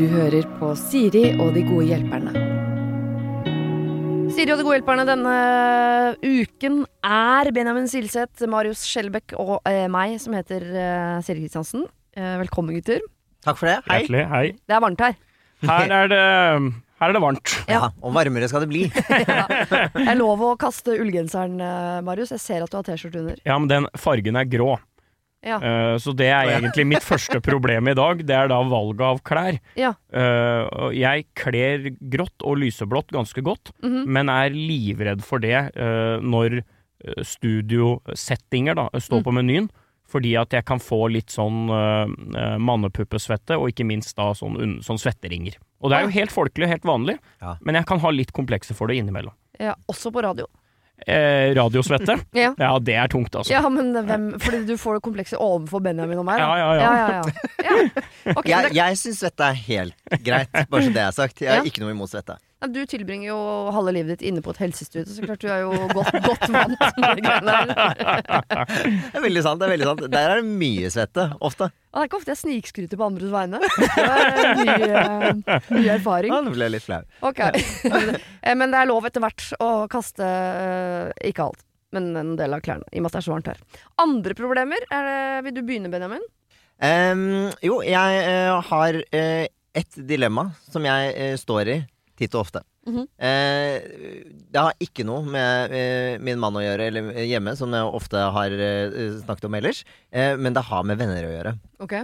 Du hører på Siri og de gode hjelperne. Siri og de gode hjelperne denne uken er Benjamin Silseth, Marius Skjelbæk og eh, meg, som heter eh, Siri Kristiansen. Eh, velkommen, gutter. Takk for det. Hei. Hjertelig. Hei. Det er varmt her. Her er det, her er det varmt. Ja. Ja, og varmere skal det bli. Det er lov å kaste ullgenseren, eh, Marius. Jeg ser at du har T-skjorte under. Ja, men den fargen er grå. Ja. Uh, så det er egentlig mitt første problem i dag. Det er da valget av klær. Ja. Uh, jeg kler grått og lyseblått ganske godt, Mhm. men er livredd for det uh, når studiosettinger da, står Mm. på menyen. Fordi at jeg kan få litt sånn uh, mannepuppesvette, og ikke minst da sånn, sånn svetteringer. Og det er jo helt folkelig og helt vanlig, Ja. men jeg kan ha litt komplekser for det innimellom. Ja, også på radio. Eh, radiosvette? Ja. Ja, det er tungt, altså. Ja, men hvem Fordi du får det komplekset overfor Benjamin og meg, da. Ja, ja, ja. ja, ja, ja. ja. Ok, Jeg, det, jeg syns svette er helt greit, bare så det er sagt. Jeg har Ja. ikke noe imot svette. Ja, du tilbringer jo halve livet ditt inne på et helsestudio, så klart du er jo godt, godt vant med de greiene der. Det er veldig sant. det er veldig sant Der er det mye svette, ofte. Og det er ikke ofte jeg snikskryter på andres vegne. Det er mye, mye erfaring. Ja, Nå ble jeg litt flau. Ok. Eh, Men det er lov etter hvert å kaste eh, ikke alt, men en del av klærne, i og med at det er så varmt her. Andre problemer? Er det, vil du begynne, Benjamin? Um, jo, jeg uh, har uh, et dilemma som jeg uh, står i titt og ofte. Mhm. Eh, det har ikke noe med eh, min mann å gjøre, eller hjemme, som jeg ofte har eh, snakket om ellers. eh, men det har med venner å gjøre. Ok.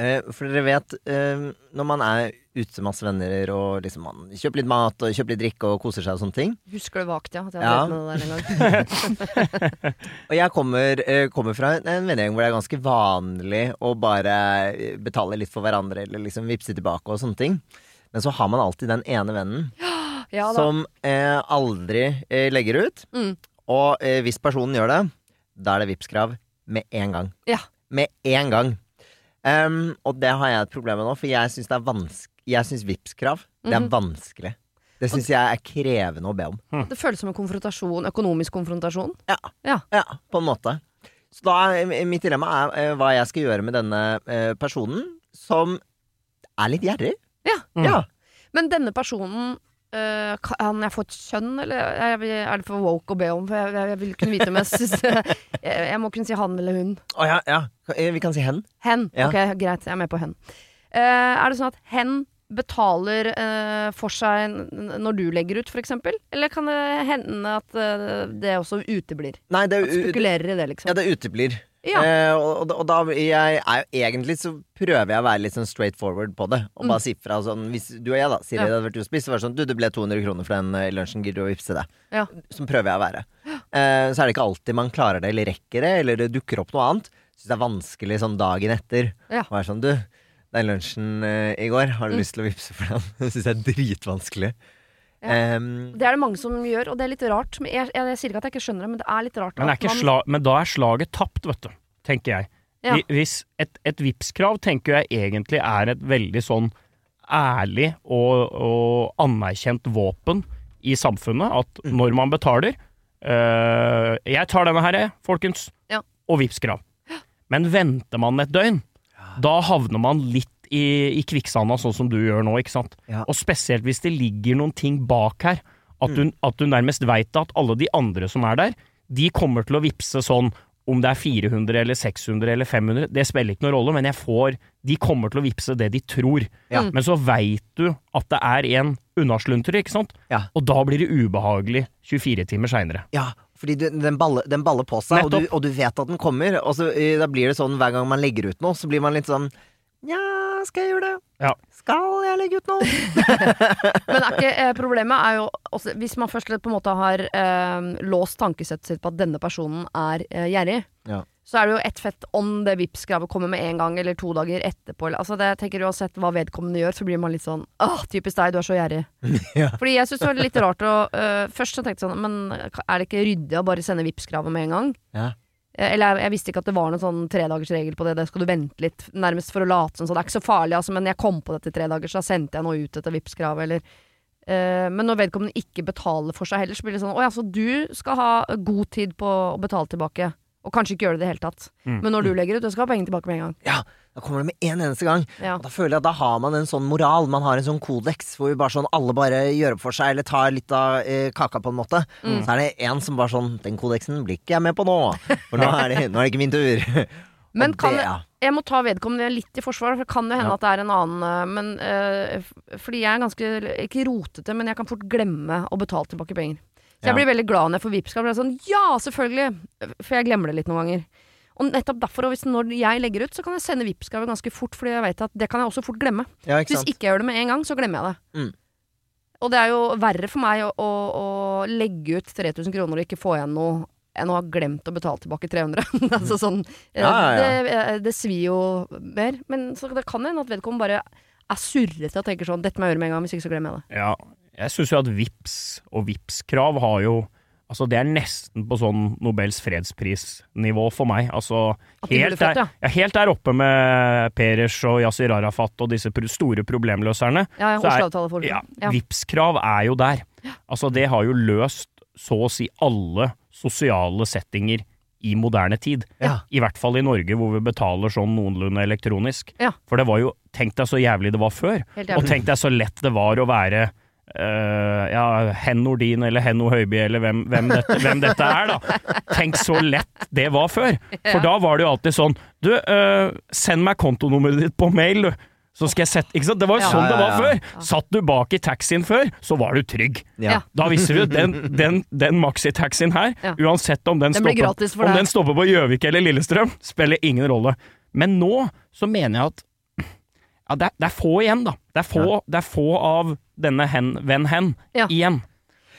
Eh, for dere vet, eh, når man er ute med masse venner og liksom man kjøper litt mat og kjøper litt drikke og koser seg og sånne ting Husker du vagt, ja? At jeg Ja. har med det der en gang. Og jeg kommer, eh, kommer fra en vennegjeng hvor det er ganske vanlig å bare eh, betale litt for hverandre eller liksom vippse tilbake og sånne ting. Men så har man alltid den ene vennen Ja da. som eh, aldri eh, legger ut. Mm. Og eh, hvis personen gjør det, da er det Vipps-krav med en gang. Ja. Med en gang. Um, og det har jeg et problem med nå, for jeg syns det er vanskelig Jeg syns Vipps-krav, det er Mhm. vanskelig. Det syns jeg er krevende å be om. Det føles som en konfrontasjon, økonomisk konfrontasjon. Ja. Ja. Ja, på en måte. Så da er mitt dilemma er eh, hva jeg skal gjøre med denne eh, personen som er litt gjerrig. Ja. Mm. Ja. Men denne personen Uh, Kan jeg få et kjønn, eller er det for woke å be om? For jeg, jeg, jeg vil kunne vite om jeg syns jeg, jeg må kunne si han eller hun. Å ja, ja. Eh, Vi kan si hen. Hen. Ja. Ok, greit. Jeg er med på hen. Uh, er det sånn at hen betaler eh, for seg når du legger ut, f.eks.? Eller kan det hende at eh, det også uteblir? Nei, det, At er spekulerer i det, liksom. ja, det uteblir. Ja. Eh, og, og, og da jeg er jo egentlig så prøver jeg å være litt sånn straight forward på det. Og Mm. bare si fra sånn Hvis du og jeg, da, Siri, Ja. hadde vært ute så var det sånn Du, det ble 200 kroner for den eh, lunsjen, gidder du å vippse det? Ja. Sånn prøver jeg å være. Eh, så er det ikke alltid man klarer det, eller rekker det, eller det dukker opp noe annet. Syns det er vanskelig sånn dagen etter. Ja. Å være sånn Du, den lunsjen uh, i går, har du Mm. lyst til å vippse for den? Det syns jeg er dritvanskelig. Ja. Um, Det er det mange som gjør, og det er litt rart. Men jeg, jeg, jeg sier ikke at jeg ikke skjønner det, men det er litt rart. Men, er ikke man- sla men da er slaget tapt, vet du, tenker jeg. Ja. Hvis et, et Vipps-krav tenker jeg egentlig er et veldig sånn ærlig og, og anerkjent våpen i samfunnet. At Mm. når man betaler øh, Jeg tar denne her, folkens. Ja. Og Vipps-krav. Men venter man et døgn, da havner man litt i, i kvikksanda, sånn som du gjør nå, ikke sant. Ja. Og spesielt hvis det ligger noen ting bak her. At du, at du nærmest veit at alle de andre som er der, de kommer til å vippse sånn om det er 400 eller 600 eller 500, det spiller ikke noen rolle, men jeg får De kommer til å vippse det de tror. Ja. Men så veit du at det er en unnaslunter, ikke sant? Ja. Og da blir det ubehagelig 24 timer seinere. Ja, fordi du, den, baller, den baller på seg, og du, og du vet at den kommer. Og så, eh, da blir det sånn hver gang man legger ut noe, så blir man litt sånn Nja, skal jeg gjøre det? Ja. Skal jeg legge ut noe? Men er ikke, eh, problemet er jo også, Hvis man først på en måte har eh, låst tankesettet sitt på at denne personen er eh, gjerrig, Ja. Så er det jo ett fett om det Vipps-kravet kommer med en gang eller to dager etterpå. Altså det, jeg tenker Uansett hva vedkommende gjør, så blir man litt sånn Åh, typisk deg, du er så gjerrig. Ja. Fordi jeg syns det var litt rart å uh, Først så tenkte jeg sånn Men er det ikke ryddig å bare sende Vipps-kravet med en gang? Ja. Eh, Eller jeg, jeg visste ikke at det var noen sånn tredagersregel på det. Det skal du vente litt, nærmest for å late som. Sånn, det er ikke så farlig, altså. Men jeg kom på det i tre dager, så da sendte jeg noe ut etter Vipps-kravet, eller uh, Men når vedkommende ikke betaler for seg heller, så blir det sånn Å ja, så du skal ha god tid på å betale tilbake. Og kanskje ikke gjøre det i det hele tatt. Mm. Men når du legger ut, du skal ha pengene tilbake med en gang. Ja, Da kommer det med en eneste gang. Ja. Og da føler jeg at da har man en sånn moral, man har en sånn kodeks, hvor vi bare sånn alle bare gjør opp for seg, eller tar litt av eh, kaka, på en måte. Mm. Så er det en som bare sånn Den kodeksen blir ikke jeg med på nå. For nå er det, nå er det ikke min tur. Men kan det, det, ja. jeg må ta vedkommende litt i forsvar, for det kan jo hende Ja. at det er en annen eh, Men eh, fordi jeg er ganske Ikke rotete, men jeg kan fort glemme å betale tilbake penger. Så jeg blir veldig glad når jeg får Vipps-krav. Det er Sånn, ja, selvfølgelig! For jeg glemmer det litt noen ganger. Og nettopp derfor, og hvis når jeg legger ut, så kan jeg sende Vipps-kravet ganske fort, fordi jeg vet at det kan jeg også fort glemme. ja, ikke Hvis ikke jeg gjør det med en gang, så glemmer jeg det. Mm. Og det er jo verre for meg å, å, å legge ut 3000 kroner og ikke få igjen noe enn å ha glemt å betale tilbake 300. altså sånn eh, Ja, ja, ja. Det, eh, det svir jo mer. Men så det kan hende at vedkommende bare er surrete og tenker sånn 'Dette må jeg gjøre med en gang, hvis ikke så glemmer jeg det'. Ja, jeg syns jo at VIPS og VIPS-krav har jo Altså, det er nesten på sånn Nobels fredsprisnivå for meg. Altså, helt der, ja. helt der oppe med Peres og Yasir Arafat og disse store problemløserne. Ja, Så er- Ja. VIPS-krav er jo der. Altså, det har jo løst så å si alle sosiale settinger i moderne tid. Ja. I hvert fall i Norge, hvor vi betaler sånn noenlunde elektronisk. Ja. For det var jo Tenk deg så jævlig det var før. Og tenk deg så lett det var å være eh, ja, Hen Nordin eller Henno Høiby eller hvem, hvem, dette, hvem dette er, da. Tenk så lett det var før. For da var det jo alltid sånn Du, uh, send meg kontonummeret ditt på mail, du. Så skal jeg sette Ikke sant? Det var jo Ja. sånn det var Ja, ja, ja. før. Satt du bak i taxien før, så var du trygg. Da visste du den, den, den maxitaxien her, Ja. uansett om den, Den stopper, om den stopper på Gjøvik eller Lillestrøm, spiller ingen rolle. Men nå så mener jeg at ja, det, er, det er få igjen, da. Det er få, det er få av denne hen, venn hen Ja. igjen.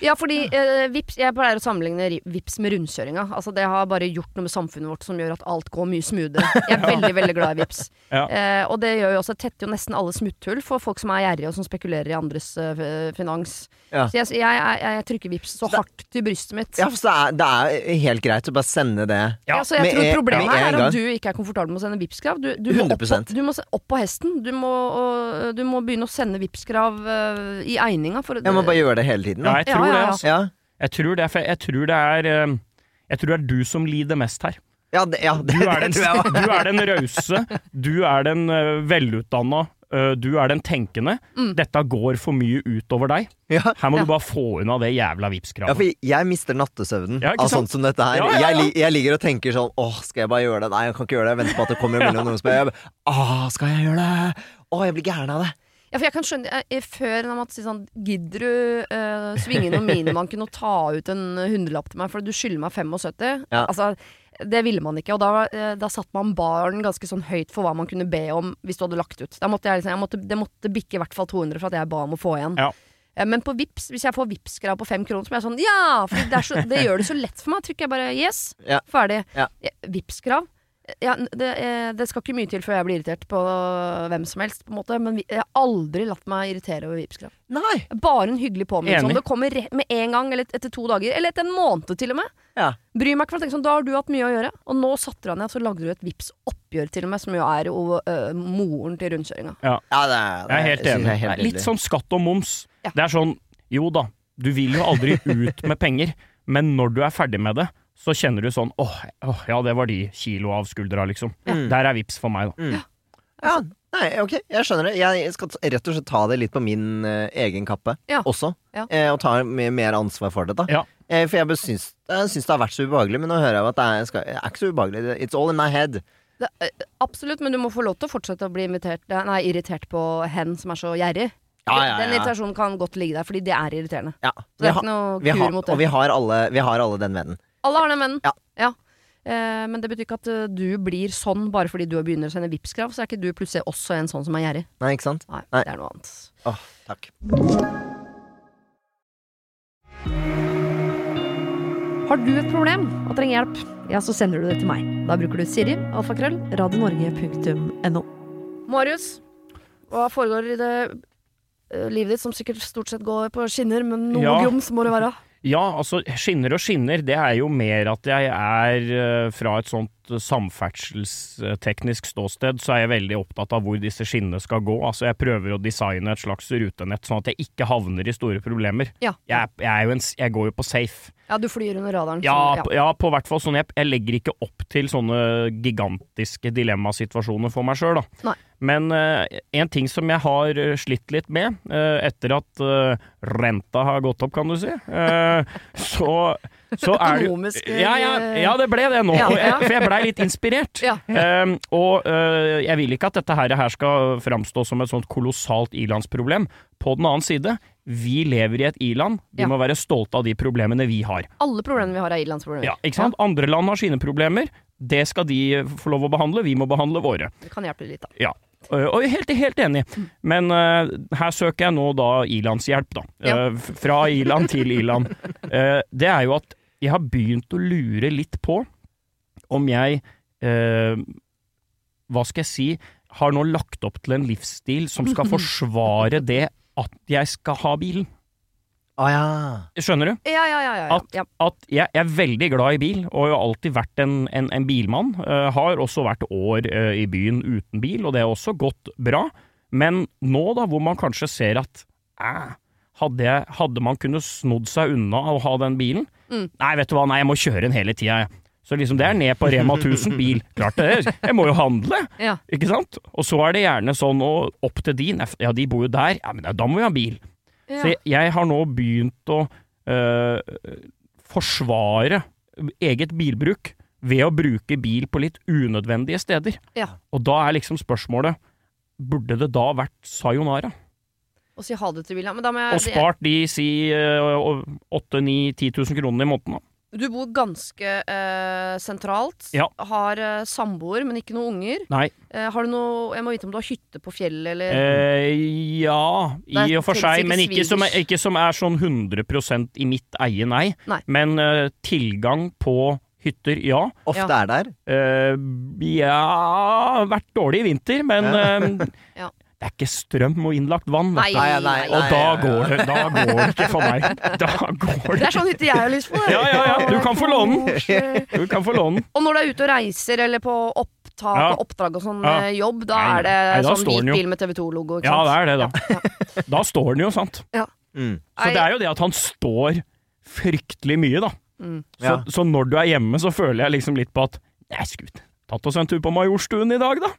Ja, fordi eh, vips, jeg pleier å sammenligne vips med rundkjøringa. Altså, det har bare gjort noe med samfunnet vårt som gjør at alt går mye smoothere. Jeg er veldig, veldig glad i vips. Ja. Eh, og det gjør jo også tetter jo nesten alle smutthull for folk som er gjerrige og som spekulerer i andres eh, finans. Ja. Så jeg, jeg, jeg, jeg trykker vips så Så det- hardt til brystet mitt. Ja, for det er, det er helt greit å bare sende det. Ja, Ja, så jeg med tror problemet med er gang. at du ikke er komfortabel med å sende Vipps-krav. Du, du, må opp 100%. du må opp på hesten. Du må, og, du må begynne å sende Vipps-krav uh, i egninga. For, Jeg må bare gjøre det hele tiden. Ja, jeg tror Ja, ja, det. Altså. Ja. Jeg tror det, er, for jeg tror det er eh, Jeg tror det er du som lider mest her. Ja, det, ja, det, Du er den, det tror jeg du er den rause, du er den uh, velutdanna, eh, du er den tenkende. Mm. Dette går for mye utover deg. Ja. Her må Ja. du bare få unna det jævla Ja, Vipps-kravet. for jeg mister nattesøvnen Ja, av sånt som dette her. Ja, ja, ja. Jeg, jeg ligger og tenker sånn Åh, skal jeg bare gjøre det? Nei, jeg kan ikke gjøre det. Jeg venter på at det kommer en melding om noen som spør. Åh, skal jeg gjøre det? Åh, jeg blir gæren av det. Ja, for jeg kan skjønne jeg, jeg, Før når man si sånn Gidder du uh, svinge innom minibanken og ta ut en hundrelapp til meg fordi du skylder meg 75? Ja. Altså, det ville man ikke. Og da, eh, da satte man baren ganske sånn høyt for hva man kunne be om hvis du hadde lagt ut. Da måtte jeg, liksom, jeg måtte, det måtte bikke i hvert fall 200 for at jeg ba om å få igjen. Ja. Eh, Men på Vips, hvis jeg får Vipps-krav på fem kroner, så blir jeg sånn ja! For det, er så, det gjør det så lett for meg. Trykker jeg bare yes, Ja. ferdig. Ja. Vipps-krav. Ja, det, eh, det skal ikke mye til før jeg blir irritert på hvem som helst, på en måte. Men jeg har aldri latt meg irritere over Vipps-krav. Bare en hyggelig påminnelse. Om det kommer med en gang, eller etter to dager, eller etter en måned til og med. Ja. Bryr meg ikke, for jeg sånn, da har du hatt mye å gjøre. Og nå satte du deg ned, så lagde du et Vipps-oppgjør til og med, som jo er jo uh, moren til rundkjøringa. Ja, det, er- Jeg er helt enig. er helt Litt sånn skatt og moms. Ja. Det er sånn, jo da, du vil jo aldri ut med penger, men når du er ferdig med det, så kjenner du sånn åh, åh ja, det var de kilo av skuldra, liksom. Mm. Der er vips for meg, da. Ja, nei, ok, jeg skjønner det. Jeg skal rett og slett ta det litt på min uh, egen kappe Ja. også. Ja. Eh, og ta mer, mer ansvar for det, da. Ja. Eh, for jeg syns, jeg syns det har vært så ubehagelig, men nå hører jeg at det er, skal, er ikke så ubehagelig. It's all in my head. Det, øh, absolutt, men du må få lov til å fortsette å bli invitert, eh, nei, irritert på hen som er så gjerrig. Ja, ja, Den ja. irritasjonen kan godt ligge der, fordi det er irriterende. Ja. Så Vi det er har, ikke noe vi kur har, og vi har, alle, vi har alle den vennen. Alle har den vennen. Ja. Eh, men det betyr ikke at øh, du blir sånn bare fordi du begynner å sende Vipps-krav, så er ikke du plutselig også en sånn som er gjerrig. Nei, ikke sant? Nei, Nei. det er noe annet. Åh, takk. Har du et problem og trenger hjelp, ja, så sender du det til meg. Da bruker du Siri, alfakrøll, radionorge.no. Marius, hva foregår i det eh, livet ditt som sikkert stort sett går på skinner, men noe Ja. grums må det være? Ja, altså, skinner og skinner, det er jo mer at jeg er eh, fra et sånt samferdselsteknisk ståsted, så er jeg veldig opptatt av hvor disse skinnene skal gå. Altså, jeg prøver å designe et slags rutenett, sånn at jeg ikke havner i store problemer. Ja. Jeg, jeg, en, jeg går jo på safe. Ja, du flyr under radaren. Ja, så- på- ja, på hvert fall sånn. Jeg, jeg legger ikke opp til sånne gigantiske dilemmasituasjoner for meg sjøl, da. Nei. Men uh, en ting som jeg har eh, slitt litt med, uh, etter at uh, renta har gått opp, kan du si, så, så er Økonomisk, ja, ja, eh, ja, det ble det nå. Ja, jeg, ja. for jeg blei litt inspirert. Ja. Um, og uh, jeg vil ikke at dette her, her skal framstå som et sånt kolossalt ilandsproblem. På den annen side, vi lever i et i-land. Vi Ja. må være stolte av de problemene vi har. Alle problemene vi har, er ilandsproblemer. Ja, ikke sant? Andre land har sine problemer. Det skal de få lov å behandle, vi må behandle våre. Det kan hjelpe litt, da. Ja. Og jeg er helt, helt enig, men uh, her søker jeg nå da ilandshjelp, da. Ja. Øh, fra iland til iland. Uh, det er jo at jeg har begynt å lure litt på om jeg eh, Hva skal jeg si har nå lagt opp til en livsstil som skal forsvare det at jeg skal ha bilen. Å ja. Skjønner du? Ja, ja, ja. ja, ja. At, at jeg, jeg er veldig glad i bil, og jeg har alltid vært en, en, en bilmann. Uh, har også vært år uh, i byen uten bil, og det har også gått bra. Men nå, da, hvor man kanskje ser at eh, hadde, jeg, hadde man kunnet snodd seg unna å ha den bilen? Mm. Nei, vet du hva, nei, jeg må kjøre den hele tida, jeg. Så liksom det er ned på Rema 1000 bil. Klart det, jeg må jo handle, ja. ikke sant? Og så er det gjerne sånn, og opp til de, ja, de bor jo der, ja, men da må vi ha bil. ja. Så jeg, jeg har nå begynt å øh, forsvare eget bilbruk ved å bruke bil på litt unødvendige steder. Ja. Og da er liksom spørsmålet Burde det da vært sayonara? Og si ha det til William. Men da må jeg Og spart de si 8-9-10 000 kroner i måneden, da. Du bor ganske eh, sentralt. Ja. Har eh, samboer, men ikke noen unger. Nei. Eh, har du noe Jeg må vite om du har hytte på fjellet, eller Eh, ja, i og for seg, men ikke som, er, ikke som er sånn 100% i mitt eie, nei. Nei. Men øh, tilgang på hytter, ja. Ofte Ja. er der. Uh, ja Vært dårlig i vinter, men eh, Ja. Det er ikke strøm og innlagt vann. vet du. Nei, nei, Og da går, det, da går det ikke for meg. Da går Det det er sånn hytte jeg har lyst på. Ja, ja, ja, du kan få låne den. Du kan få låne den. Og når du er ute og reiser, eller på opptak Ja. og oppdrag og sånn Ja. eh, jobb, da Nei, er det nei, da sånn hvit bil med TV 2-logo, ikke Ja, det er det, da. Da står den jo, sant. Mm. Så det er jo det at han står fryktelig mye, da. Mm. Så, Ja. så når du er hjemme, så føler jeg liksom litt på at Nei, skutt. Tatt oss en tur på Majorstuen i dag, da.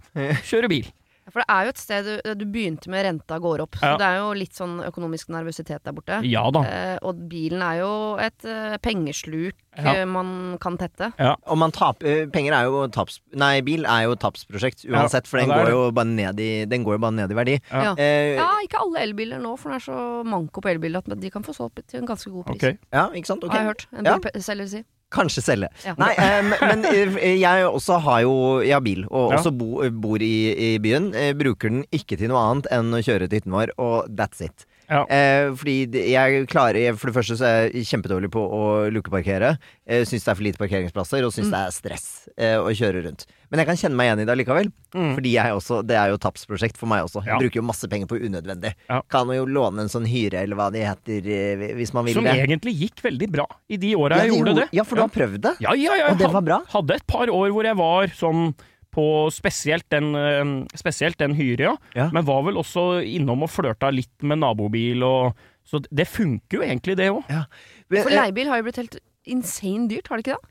Kjøre bil. For det er jo et sted du, du begynte med renta går opp. Ja. Så det er jo litt sånn økonomisk nervøsitet der borte. Ja da. Eh, og bilen er jo et eh, pengesluk Ja. eh, man kan tette. Og man taper Penger er jo taps... Nei, bil er jo tapsprosjekt uansett, for den Ja, går jo bare ned i, den går jo bare ned i verdi. Ja. Ja. Eh, Ja, ikke alle elbiler nå, for det er så manko på elbiler at de kan få solgt til en ganske god pris. Okay. ja, ikke sant? Okay. Har jeg hørt en Ja. bilselger si. Kanskje selge. Ja. Nei, um, men eh, jeg også har jo Jeg har bil, og Ja. også bo, bor i, i byen. Jeg bruker den ikke til noe annet enn å kjøre til hytten vår, og that's it. Ja. Eh, fordi jeg klarer For det første så er jeg kjempedårlig på å lukeparkere. Eh, syns det er for lite parkeringsplasser, og syns det er stress eh, å kjøre rundt. Men jeg kan kjenne meg igjen i det likevel. Mm. Fordi jeg også, det er jo tapsprosjekt for meg også. Ja. Jeg bruker jo masse penger på unødvendig. Ja. Kan jo låne en sånn hyre, eller hva de heter, eh, hvis man vil Som det. egentlig gikk veldig bra i de åra jeg de gjorde det. Ja, for du har prøvd det? Ja, ja, ja. Og det var bra? Hadde et par år hvor jeg var sånn på spesielt den, eh, spesielt den Hyria, ja. Ja. Men var vel også innom og flørta litt med nabobil og Så det funker jo egentlig, det òg. Ja. For eh, leiebil har jo blitt helt insane dyrt, har det ikke det?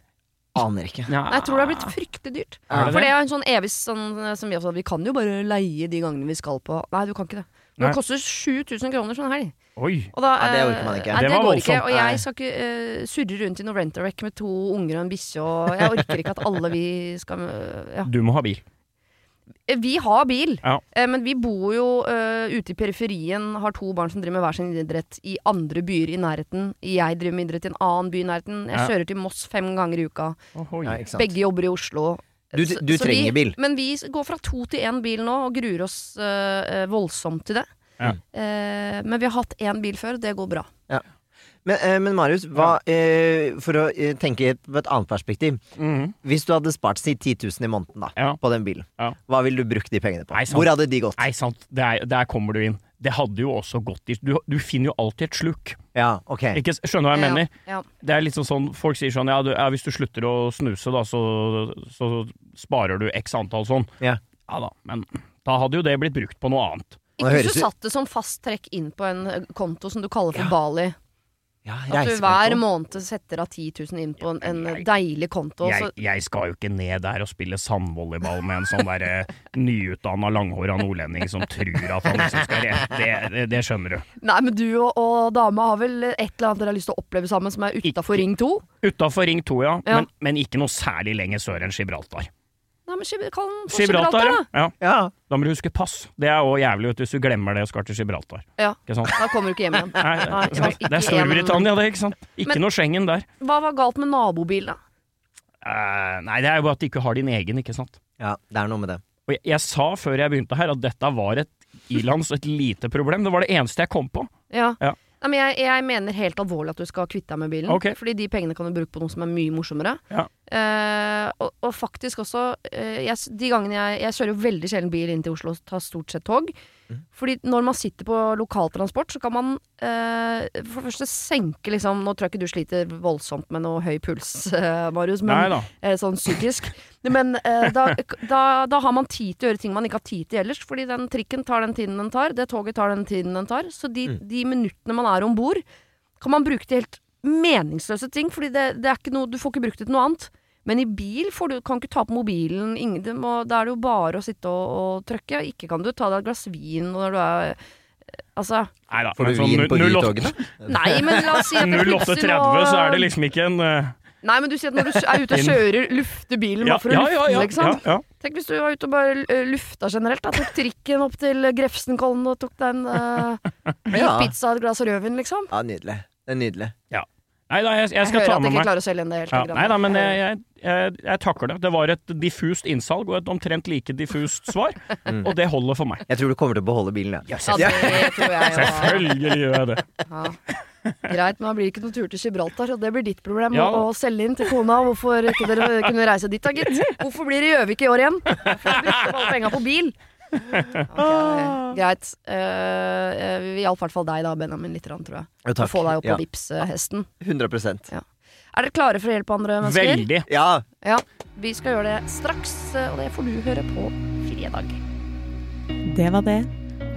aner ikke. Nei, jeg tror det har blitt fryktelig dyrt. Det For det? er en sånn evig sånn eh, som vi også Vi kan jo bare leie de gangene vi skal på Nei, du kan ikke det. Men Nei. koster 7000 kroner sånn helg. Oi. Og da, ja, det orker man ikke. Nei, Det det, går ikke. Og jeg skal ikke uh, surre rundt i noe rent-a-wreck med to unger og en bikkje, og jeg orker ikke at alle vi skal uh, Ja. Du må ha bil. Eh, Vi har bil, Ja. eh, men vi bor jo uh, ute i periferien, har to barn som driver med hver sin idrett i andre byer i nærheten. Jeg driver med idrett i en annen by i nærheten. Jeg Ja. kjører til Moss fem ganger i uka. Oh, Ja. Begge jobber i Oslo. Du- du så trenger vi, bil. Men vi går fra to til én bil nå, og gruer oss eh, voldsomt til det. Ja. Eh, men vi har hatt én bil før, det går bra. Men, eh, men Marius, hva, eh, for å eh, tenke på et annet perspektiv. Mhm. Hvis du hadde spart si 10 000 i måneden da, Ja. på den bilen, Ja. hva ville du brukt de pengene på? Nei. Hvor hadde de gått? Nei, sant. Der, der kommer du inn. Det hadde jo også gått i du, du finner jo alltid et sluk. Ja, ok. Ikke, skjønner du hva jeg mener? Ja. Det er liksom sånn, Folk sier sånn ja, du, ja hvis du slutter å snuse, da, så, så sparer du x antall sånn. Ja. Ja da, men da hadde jo det blitt brukt på noe annet. Ikke hvis du satte satt det som fast trekk inn på en eh, konto som du kaller for Ja. Bali. Ja, At du hver måned setter av 10 000 inn på en, en Jeg- deilig konto. Jeg, jeg skal jo ikke ned der og spille sandvolleyball med en sånn derre nyutdanna langhåra nordlending som tror at han liksom skal rett. Det, det, det skjønner du. Nei, men du og, og dama har vel et eller annet dere har lyst til å oppleve sammen som er utafor Ring 2? Utafor Ring 2, ja, Ja. Men, men ikke noe særlig lenger sør enn Gibraltar. Nei, men kall den for Gibraltar, Gibraltar, da. ja. ja. Da må du huske pass. Det er òg jævlig ut hvis du glemmer det og skal til Gibraltar. Ja. Ikke sant? Da kommer du ikke hjem igjen. Nei, Nei, det, er- det er Storbritannia, det, ikke sant? Ikke Men- noe Schengen der. Hva var galt med nabobil, da? Uh, nei, det er jo bare at de ikke har din egen, ikke sant. ja, det er noe med det. Og jeg, jeg sa før jeg begynte her at dette var et ilands et lite problem. Det var det eneste jeg kom på. Ja. Ja. Nei, men jeg, jeg mener helt alvorlig at du skal kvitte deg med bilen. Okay. Fordi de pengene kan du bruke på noe som er mye morsommere. Ja. Eh, og, og faktisk også eh, jeg, De gangene jeg Jeg kjører jo veldig sjelden bil inn til Oslo og tar stort sett tog. Mm. Fordi når man sitter på lokaltransport, så kan man eh, for det første senke liksom Nå tror jeg ikke du sliter voldsomt med noe høy puls, eh, Marius, men eh, sånn psykisk. Men eh, da, da, da har man tid til å gjøre ting man ikke har tid til ellers. Fordi den trikken tar den tiden den tar, det toget tar den tiden den tar. Så de, de minuttene man er om bord, kan man bruke til helt meningsløse ting. Fordi det, det er ikke noe, du får ikke brukt det til noe annet. Men i bil får du, kan ikke ta på mobilen. Ingen, må, da er det jo bare å sitte og, og trykke. Ikke kan du ta deg et glass vin når du er Altså Nei da. Får du sånn vin på 08 de-togene? Nei, men la oss si at det plutselig 08.30 så er det liksom ikke en uh... Nei, men du sier at når du er ute og kjører, lufter bilen ja, bare for å ja, lufte ja, ja, ikke sant? ja, ja. Tenk hvis du var ute og bare uh, lufta generelt. Da. Tok trikken opp til Grefsenkollen og tok deg en uh, Ja. pizza og et glass rødvin, liksom. Ja, nydelig. Det er nydelig. Nei da, jeg, jeg Jeg, skal hører at du ikke klarer å selge inn det helt. ja, Nei da, men Jeg jeg, jeg, jeg, jeg takker det. Det var et diffust innsalg og et omtrent like diffust svar, og det holder for meg. Jeg tror du kommer til å beholde bilen, ja. ja, det tror jeg. Selvfølgelig gjør jeg det. Ja. Greit, men da blir det ikke noen tur til Gibraltar, og det blir ditt problem Ja. å, å selge inn til kona. Hvorfor ikke dere kunne reise dit da, gitt? Hvorfor blir det Gjøvik i år igjen? Hvorfor brukte alle penga på bil? Ok, greit. Eh, eh, vi hjalp i hvert fall deg da, Benjamin, litt, tror jeg. Jo, Å få deg opp på Ja, Vipps-hesten. 100% Er dere klare for å hjelpe andre mennesker? Veldig. Ja! Ja. Vi skal gjøre det straks, eh, og det får du høre på fredag. Det var det.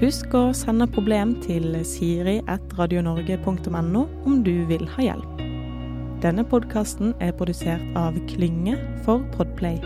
Husk å sende problem til siri.radionorge.no om du vil ha hjelp. Denne podkasten er produsert av Klynge for Podplay.